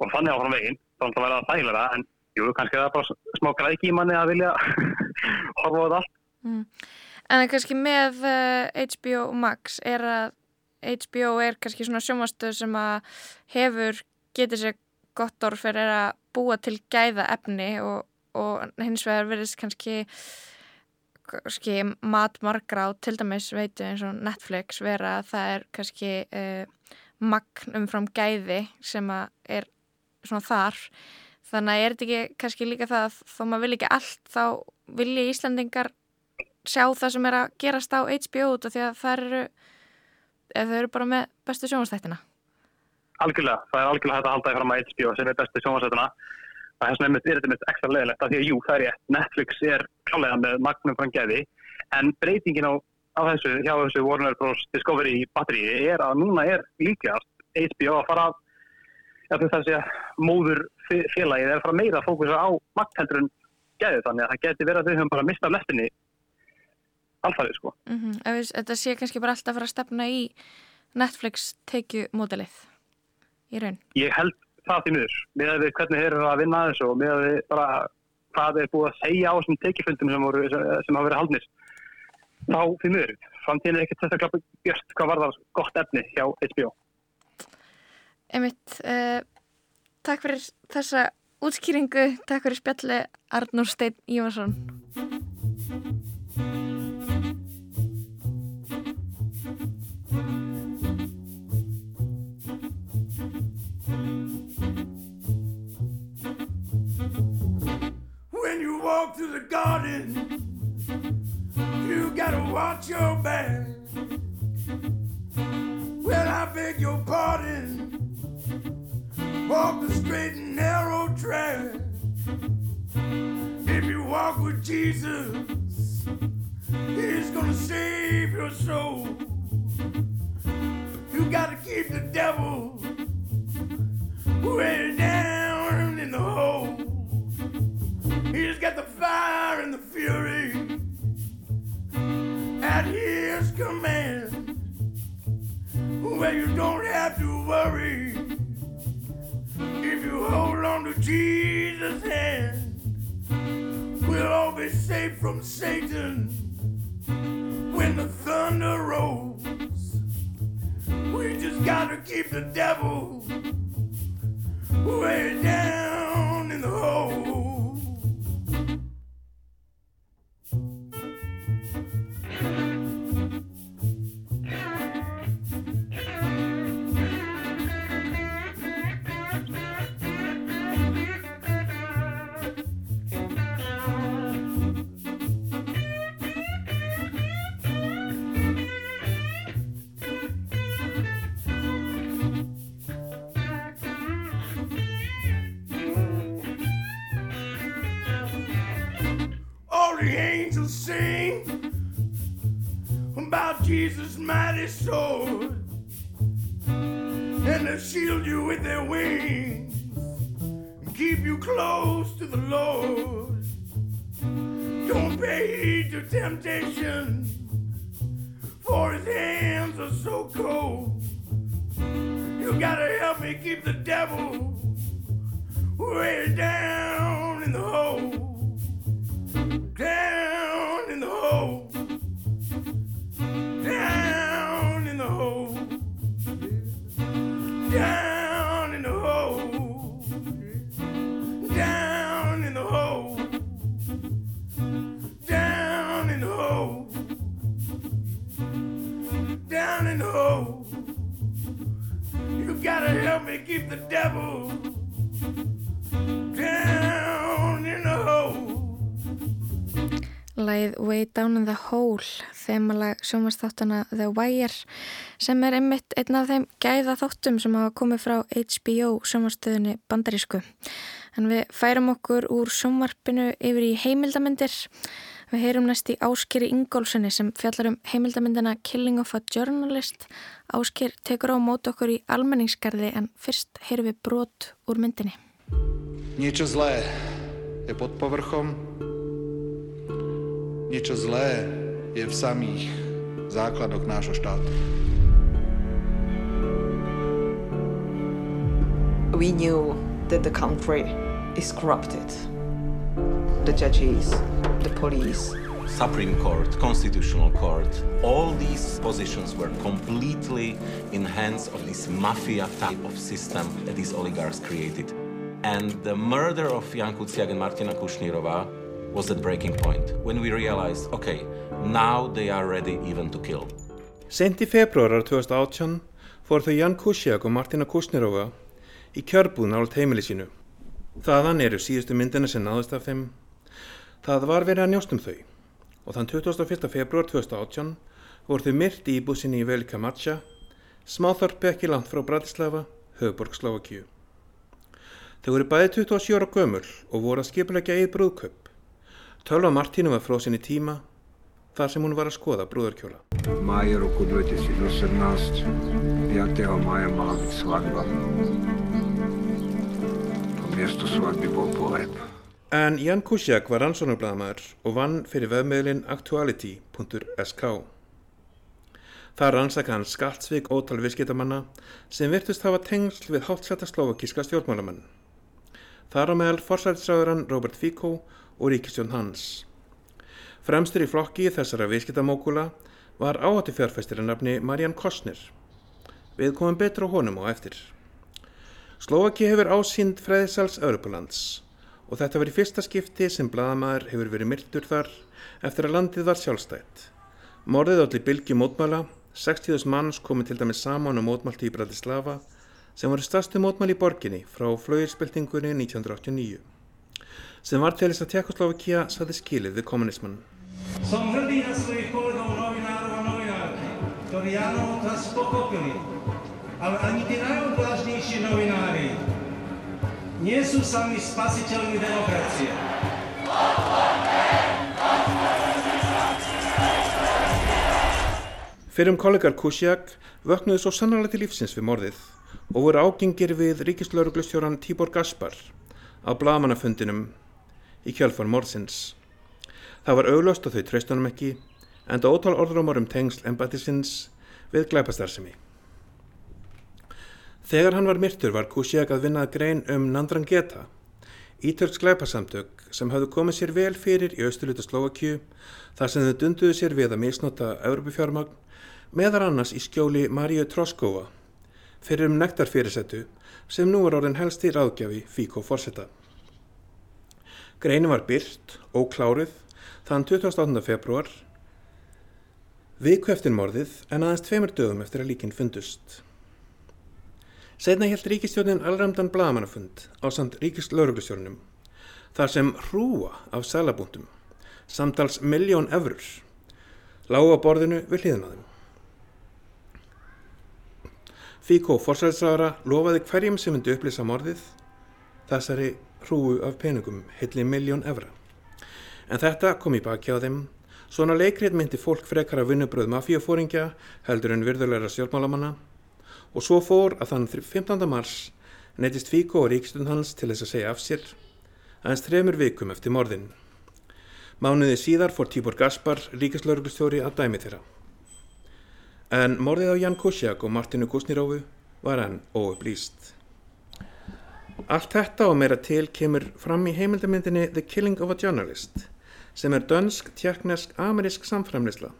C: og þannig áfram það það jú, kannski er það bara smá græki í manni að vilja horfa á þetta allt.
A: Mm. En kannski með uh, HBO Max er að HBO er kannski svona sjónvastöð sem að hefur getið sér gott orð fyrir að búa til gæða efni og, og hins vegar verðist kannski kannski mat margra á til dæmis veitu eins og Netflix vera að það er kannski uh, magn umfram gæði sem að er svona þar þannig að er þetta ekki kannski líka það að þó maður vil ekki allt þá vilji Íslandingar sjá það sem er að gerast á HBO út af því að það eru þau eru bara með bestu sjónvastættina
C: Algjörlega, það er algjörlega hægt að halda því fram að HBO sem er bestu sjónvarsætuna. Það er svona er þetta mitt ekstra leðilegt af því að jú, það er ég. Netflix er klálega með magnum frá gæði en breytingin á, á þessu, hjá þessu Warner Bros. Discovery batteríi er að núna er líklegast HBO að fara að ja, þessi móður félagið er að fara meira að fókusa á magnheldur en gæði þannig að það geti verið að þau höfum bara mistað lestinni alfarið sko.
A: mm -hmm. Þetta sé kannski bara alltaf að fara að stefna í Netflix tekju módelið í raun
C: ég held það því miður með að við hvernig þeir eru að vinna að þessu og með að við bara hvað er búið að segja á þessum tekifundum sem, sem, sem hafa verið haldnir þá því miður framtíðin er ekkert þetta klappa björst hvað var það gott efni hjá HBO
A: Einmitt, uh, takk fyrir þessa útskýringu, takk fyrir spjalli Arnur Steinn Ívarsson
F: When you walk through the garden, you gotta watch your back. Well, I beg your pardon. Walk the straight and narrow track. If you walk with Jesus, He's gonna save your soul. You gotta keep the devil way down in the hole. He's got the fire and the fury at his command. Well, you don't have to worry if you hold on to Jesus' hand. We'll all be safe from Satan when the thunder rolls. We just gotta keep the devil way down in the hole. Mighty sword, and they shield you with their wings and keep you close to the Lord. Don't pay heed to temptation,
A: Læð Way Down in the Hole, þemalag sjónvastháttana The Wire sem er einmitt einn af þeim gæða þáttum sem hafa komið frá HBO sjónvastöðunni bandarísku. En við færum okkur úr sjónvarpinu yfir í heimildamindir. Við heyrum næst í Áskeri Ingólfssoni sem fjallar um heimildamindina Killing of a Journalist. Ásker tekur á mót okkur í almenningskarði en fyrst heyrum við brot úr myndinni.
H: Niečo zlé je pod povrchom, niečo zlé je v samých základoch nášho štátu.
I: we knew that the country is corrupted. The judges, the police,
J: Supreme Court, Constitutional Court, all these positions were completely in hands of this mafia type of system that these oligarchs created. And the murder of Jan Kuciak and Martina Kushnirova was that breaking point when we realized, okay, now they are ready even to kill.
D: Sent í februarar 2018 fór þau Jan Kusiak og Martina Kusnirova í kjörbúð nált heimili sínu. Þaðan eru síðustu myndina sem náðust af þeim. Það var verið að njóst um þau og þann 21. februar 2018 voru þau myrt í íbúsinni í Velika Matja, smáþorpi ekki langt frá Bratislava, höfuborg Slovakíu. Þau voru bæði 27 ára gömul og voru að skipulegja eigið brúðkaup. Tölva Martínu var frósin í tíma þar sem hún var að skoða brúðarkjóla.
K: máji roku 2018, 5. maja mala byť svadba. To miesto svadby bol pohreb.
D: En Jan Kusiak var rannsónarbladamæður og vann fyrir vefmiðlinn actuality.sk. Það rannsaka hann skattsvík ótal viðskiptamanna sem virtust hafa tengsl við háttsetta slovakíska stjórnmálamenn. Þar á meðal forsætisræðurann Robert Fico og ríkistjón hans. Fremstur í flokki þessara viðskiptamókula var áhættu fjárfæstir að nafni Marian Kostner. Við komum betur á honum á eftir. Slovaki hefur ásýnd freðisals Örupalands og þetta í fyrsta skipti sem bladamæður hefur verið myrtur þar eftir að landið var sjálfstætt. Morðið allir bylgi mótmæla, 60.000 manns komið til dæmis saman og mótmælti í Bratislava sem voru stærstu mótmæli í borginni frá flauirspiltingunni 1989 sem var til þess að Tjekkoslovakia saði skilið við kommunismann.
L: Som hrdý na svojich kolegov novinárov a novinárky, ktorí áno, čas pochopili. Ale ani tí najodvážnejší novinári nie sú sami spasiteľmi demokracie.
D: Fyrir um kollegar Kusiak vöknuðu svo sannarlega til lífsins við morðið og voru ágengir við ríkislauruglustjóran Tíbor Gaspar á blagamannafundinum í kjálfar morðsins. Það var auglöst og þau treystunum ekki en það ótal orðrumar um tengsl embættisins við glæpastarsemi. Þegar hann var myrtur var Kusiak að vinnað grein um Nandrangeta, ítölks glæpasamtök sem hafðu komið sér vel fyrir í austurluta Slovakju þar sem þau dunduðu sér við að misnota Europafjármagn meðar annars í skjóli Maríu Troskova fyrir um nektarfyrirsettu sem nú var orðin helst í ráðgjafi Fíko Forsetta. Greinu var byrt og klárið þann 28. februar viku eftir morðið en aðeins tveimur dögum eftir að líkin fundust. Setna held ríkistjórnin allramdan blagamannafund á samt ríkislauruglusjórnum þar sem hrúa af sælabúndum samtals miljón efrur lágu á borðinu við hlýðnaðum. Fíkó forsæðisraðara lofaði hverjum sem myndi upplýsa morðið þessari hrúu af peningum hilli miljón efra. En þetta kom í baki á þeim, svona leikrið myndi fólk frekar að vinnubröð mafíafóringja heldur en virðulegra stjórnmálamanna og svo fór að þann 15. mars neytist Fíkó og ríkstund hans til þess að segja af sér aðeins þremur vikum eftir morðin. Mánuði síðar fór Tíbor Gaspar, ríkislauruglustjóri, að dæmi þeirra. En morðið á Jan Kusiak og Martinu Kusnirófu var enn óupplýst. Allt þetta og meira til kemur fram í heimildamindinni The Killing of a Journalist sem er dönsk, tjekknesk, amerísk samframlisla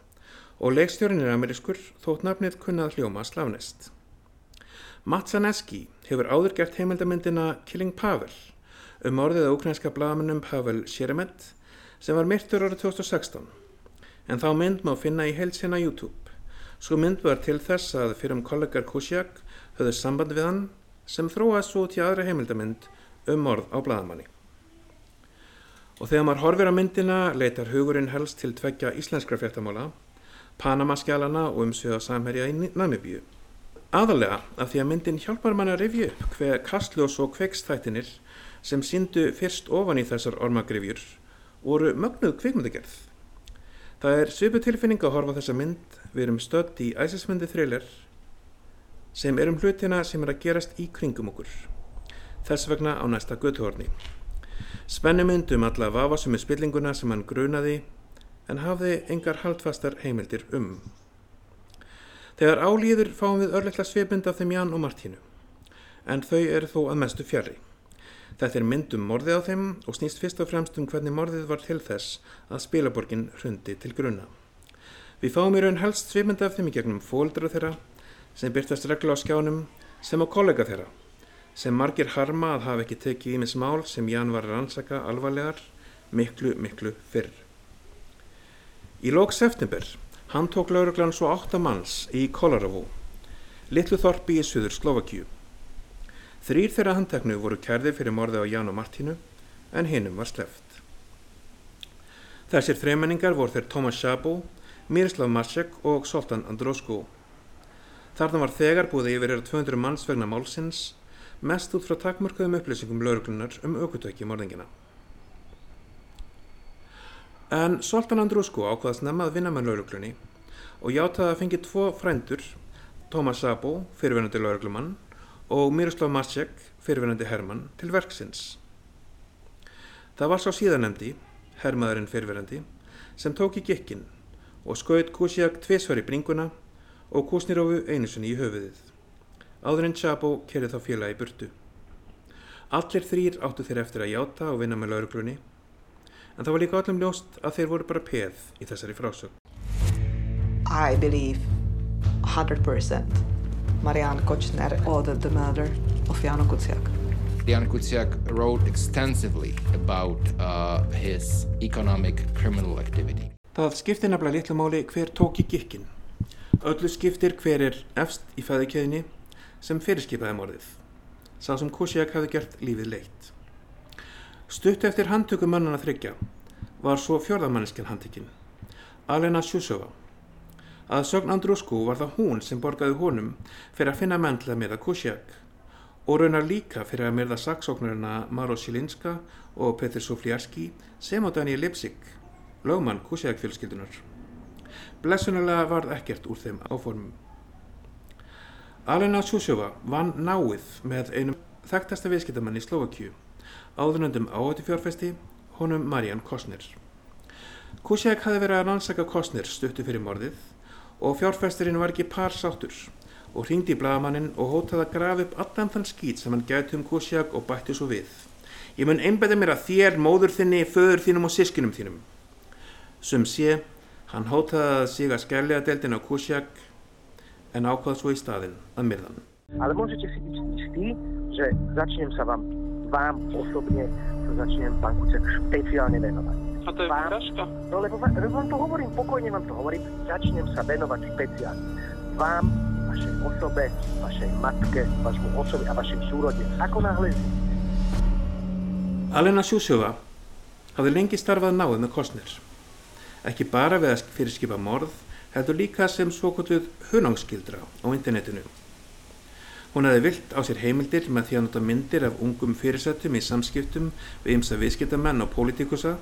D: og leikstjórin er amerískur þótt nafnið kunnað hljóma slavnist. Matt Zaneski hefur áður gert heimildamindina Killing Pavel um orðið á ukrainska blagamennum Pavel Sheremet sem var myrtur árið 2016 en þá mynd má finna í heilsina YouTube. Svo mynd var til þess að fyrir um kollegar Kusjak höfðu samband við hann sem þróaði svo til aðra heimildamind um orð á bladamanni. Og þegar maður horfir á myndina leitar hugurinn helst til tveggja íslenskra fjartamála, Panamaskjálana og umsviða samherja í Namibíu. Aðalega af því að myndin hjálpar mann að rifja upp hver kastljós og kveikstættinir sem síndu fyrst ofan í þessar ormagrifjur voru mögnuð kvikmyndagerð. Það er svipu tilfinning að horfa þessa mynd, við erum stödd í æsismyndi thriller sem er um hlutina sem er að gerast í kringum okkur. Þess vegna á næsta götuhorni. Spennumynd um alla vafasum með spillinguna sem hann grunaði en hafði engar haldfastar heimildir um. Þegar álýður fáum við örleikla svipmynd af þeim Jan og Martínu, en þau eru þó að mestu fjari. Þetta er mynd um morðið á þeim og snýst fyrst og fremst um hvernig morðið var til þess að spilaborgin hrundi til gruna. Við fáum í raun helst svipmynd af þeim í gegnum fóldra þeirra sem byrtast regla á skjánum sem á kollega þeirra, sem margir harma að hafa ekki tekið í mis mál sem Jan var rannsaka alvarlegar miklu, miklu fyrr. Í lók september hann tók lauruglan svo átta manns í Kolaravo, litlu þorpi í söður Slovakíu. Þrýr þeirra handteknu voru kærðir fyrir morði á Jan og Martínu en hinnum var sleft. Þessir þreimenningar voru þeir Tomas Sjabo, Miroslav Masek og Soltan Androsko. Þarna var þegar búið yfir er 200 manns vegna málsins, mest út frá takmörkuðum upplýsingum lauruglunar um aukutöki morðingina. En Soltan Andrusko ákvaðast nefna að vinna með lauruglunni og játaði að fengi tvo frændur, Thomas Sabo, fyrirvenandi lauruglumann, og Miroslav Masek, fyrirvenandi hermann, til verksins. Það var sá síðanemdi, hermaðurinn fyrirvenandi, sem tók í gikkin og skaut Kusjak tviðsvar í bringuna og Kusnirovu einusunni í höfuðið. Áður en Sabo kerið þá félagi burtu. Allir þrýr áttu þeir eftir að játa og vinna með lauruglunni en það var líka öllum ljóst að þeir voru bara peð í þessari frásögn.
I: I believe 100% Marianne Kochner ordered the murder of Jan Kuciak.
M: Jan Kuciak wrote extensively about uh, his economic criminal activity.
D: Það skiptir nefnilega litlu máli hver tók í gikkin. Öllu skiptir hver er efst í fæðikeðinni sem fyrirskipaði morðið. Sá sem Kuciak hafði gert lífið leitt. Stutt eftir handtöku mannana þryggja var svo fjörðamannisken handtekinn, Alena Sjúsöfa. Að sögn Andrúsku var það hún sem borgaði honum fyrir að finna menn til að meða Kusjak og raunar líka fyrir að meða saksóknarina Maro Silinska og Petr Sofljarski sem á Daniel Lipsik, lögmann Kusjak fjölskyldunar. Blessunarlega varð ekkert úr þeim áformum. Alena Sjúsöfa vann náið með einum þekktasta viðskiptamann í Slovakíu áðunöndum áhættu fjárfesti, honum Marian Kostner. Kusjak hafi verið að rannsaka Kostner stuttu fyrir morðið og fjárfesturinn var ekki par sáttur og hringdi í blagamannin og hótaði að grafa upp allan þann skýt sem hann gæti um Kusjak og bætti svo við. Ég mun einbæða mér að þér, móður þinni, föður þínum og sískinum þínum. Sum sé, hann hótaði að sig að skærlega deldin á Kusjak en ákvaða svo í staðin að myrðan.
N: Ale môžete si byť istí, že začnem sa vám vám osobne sa začnem pán Kuciak špeciálne venovať.
O: A to je výhražka?
N: No lebo, lebo vám to hovorím, pokojne vám to hovorím, začnem sa venovať špeciálne. Vám, vašej osobe, vašej matke, vašmu osobe a vašim súrode. Ako náhle
D: Alena Sjúsjófa hafði lengi starfað náið með Kostner. Ekki bara við að fyrirskipa morð, heldur líka sem svokvölduð hunangskildra á internetinu. Hún hefði vilt á sér heimildir með því að nota myndir af ungum fyrirsættum í samskiptum við ymsa viðskiptamenn og pólitikusa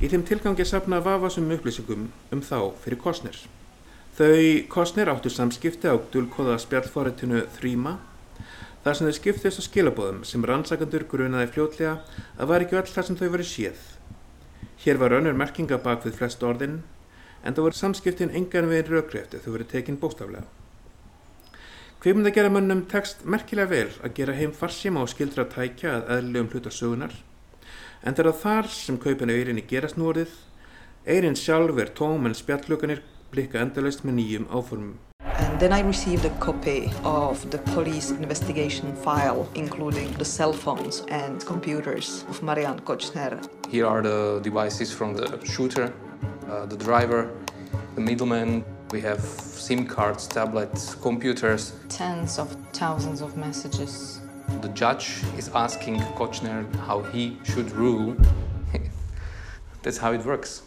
D: í þeim tilgangi sapna vafasum upplýsingum um þá fyrir Kostner. Þau Kostner áttu samskipti á dulkóða spjallforritinu Þrýma þar sem þau skiptist á skilabóðum sem rannsakandur grunaði fljótlega að var ekki öll það sem þau verið séð. Hér var önnur merkinga bak við flest orðin en það voru samskiptin engan veginn rökri eftir þau verið tekin bóstaflega. Kveimdagerðamönnum tekst merkilega vel að gera heim farsíma og skildra tækja að eðlum hluta sögunar en það er þar sem kaupinu eirinni gerast núorðið Eirin sjálf er tóm en spjalluganir blikka endalaust með nýjum áformum.
I: And then I received a copy of the police investigation file, including the cell phones and computers of Marianne Kochner.
O: Here are the devices from the shooter, uh, the driver, the middleman. We have SIM cards, tablets, computers.
P: Tens of thousands of messages.
O: The judge is asking Kochner how he should rule. That's how it works.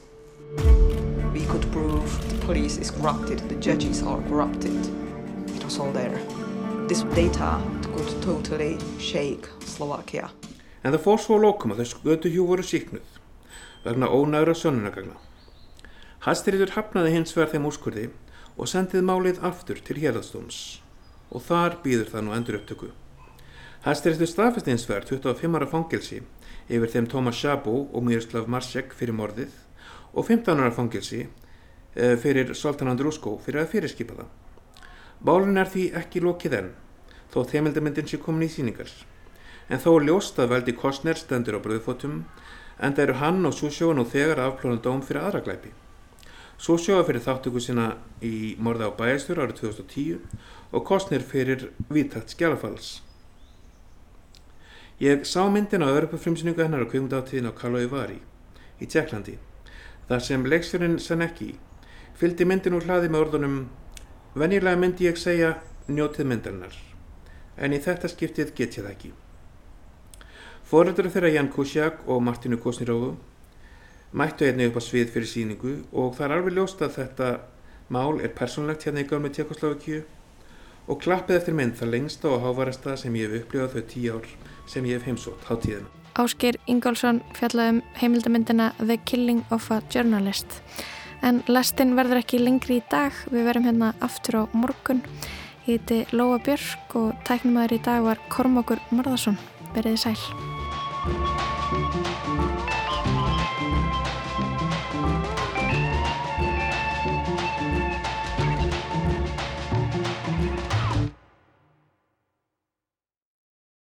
I: We could prove the police is corrupted, the judges are corrupted. It was all there. This data could totally shake Slovakia.
D: En það fór svo lókum að þau skötu hjú voru síknuð vegna ónægra sönnunagagna. Hæstirítur hafnaði hins vegar þeim úrskurði og sendið málið aftur til hérðastóms og þar býður það nú endur upptöku. Hæstirítur staðfest hins vegar 25 ára fangilsi yfir þeim Tómas Sjabó og Miroslav Marsek fyrir morðið og 15 ára fangilsi fyrir Soltan Andrúskó fyrir að fyrirskipa það. Bálun er því ekki lokið enn, þó þeimildamindin sé komin í síningar. En þó ljóst að veldi Kostner stendur á bröðfótum, en það eru hann og Súsjóa nú þegar afplónu dóm fyrir aðra glæpi. Súsjóa fyrir þáttöku sína í morða á bæjastur árið 2010 og Kostner fyrir vítakt skjálafalls. Ég sá myndin á öðrupafrumsningu hennar á kvimundáttíðin á Karlói Vari í Tjekklandi, þar sem leiksfjörinn Sanecki fylgdi myndin úr hlaði með orðunum Venjulega myndi ég segja njótið myndarinnar, en í þetta skiptið get ég það ekki. Fóröldur þeirra Jan Kusiak og Martinu Kosnirovu mættu einnig upp á svið fyrir síningu og það er alveg ljóst að þetta mál er persónlegt hérna í gömlu Tjekkoslovakíu og klappið eftir mynd það lengsta og hávarasta sem ég hef upplifað þau tíu ár sem ég hef heimsótt hátíðina.
A: Áskir Ingólfsson fjallaði um heimildamyndina The Killing of a Journalist. En lestinn verður ekki lengri í dag, við verum hérna aftur á morgun. Ég heiti Lóa Björk og tæknumæður í dag var Kormokur Marðarsson. Verðið sæl.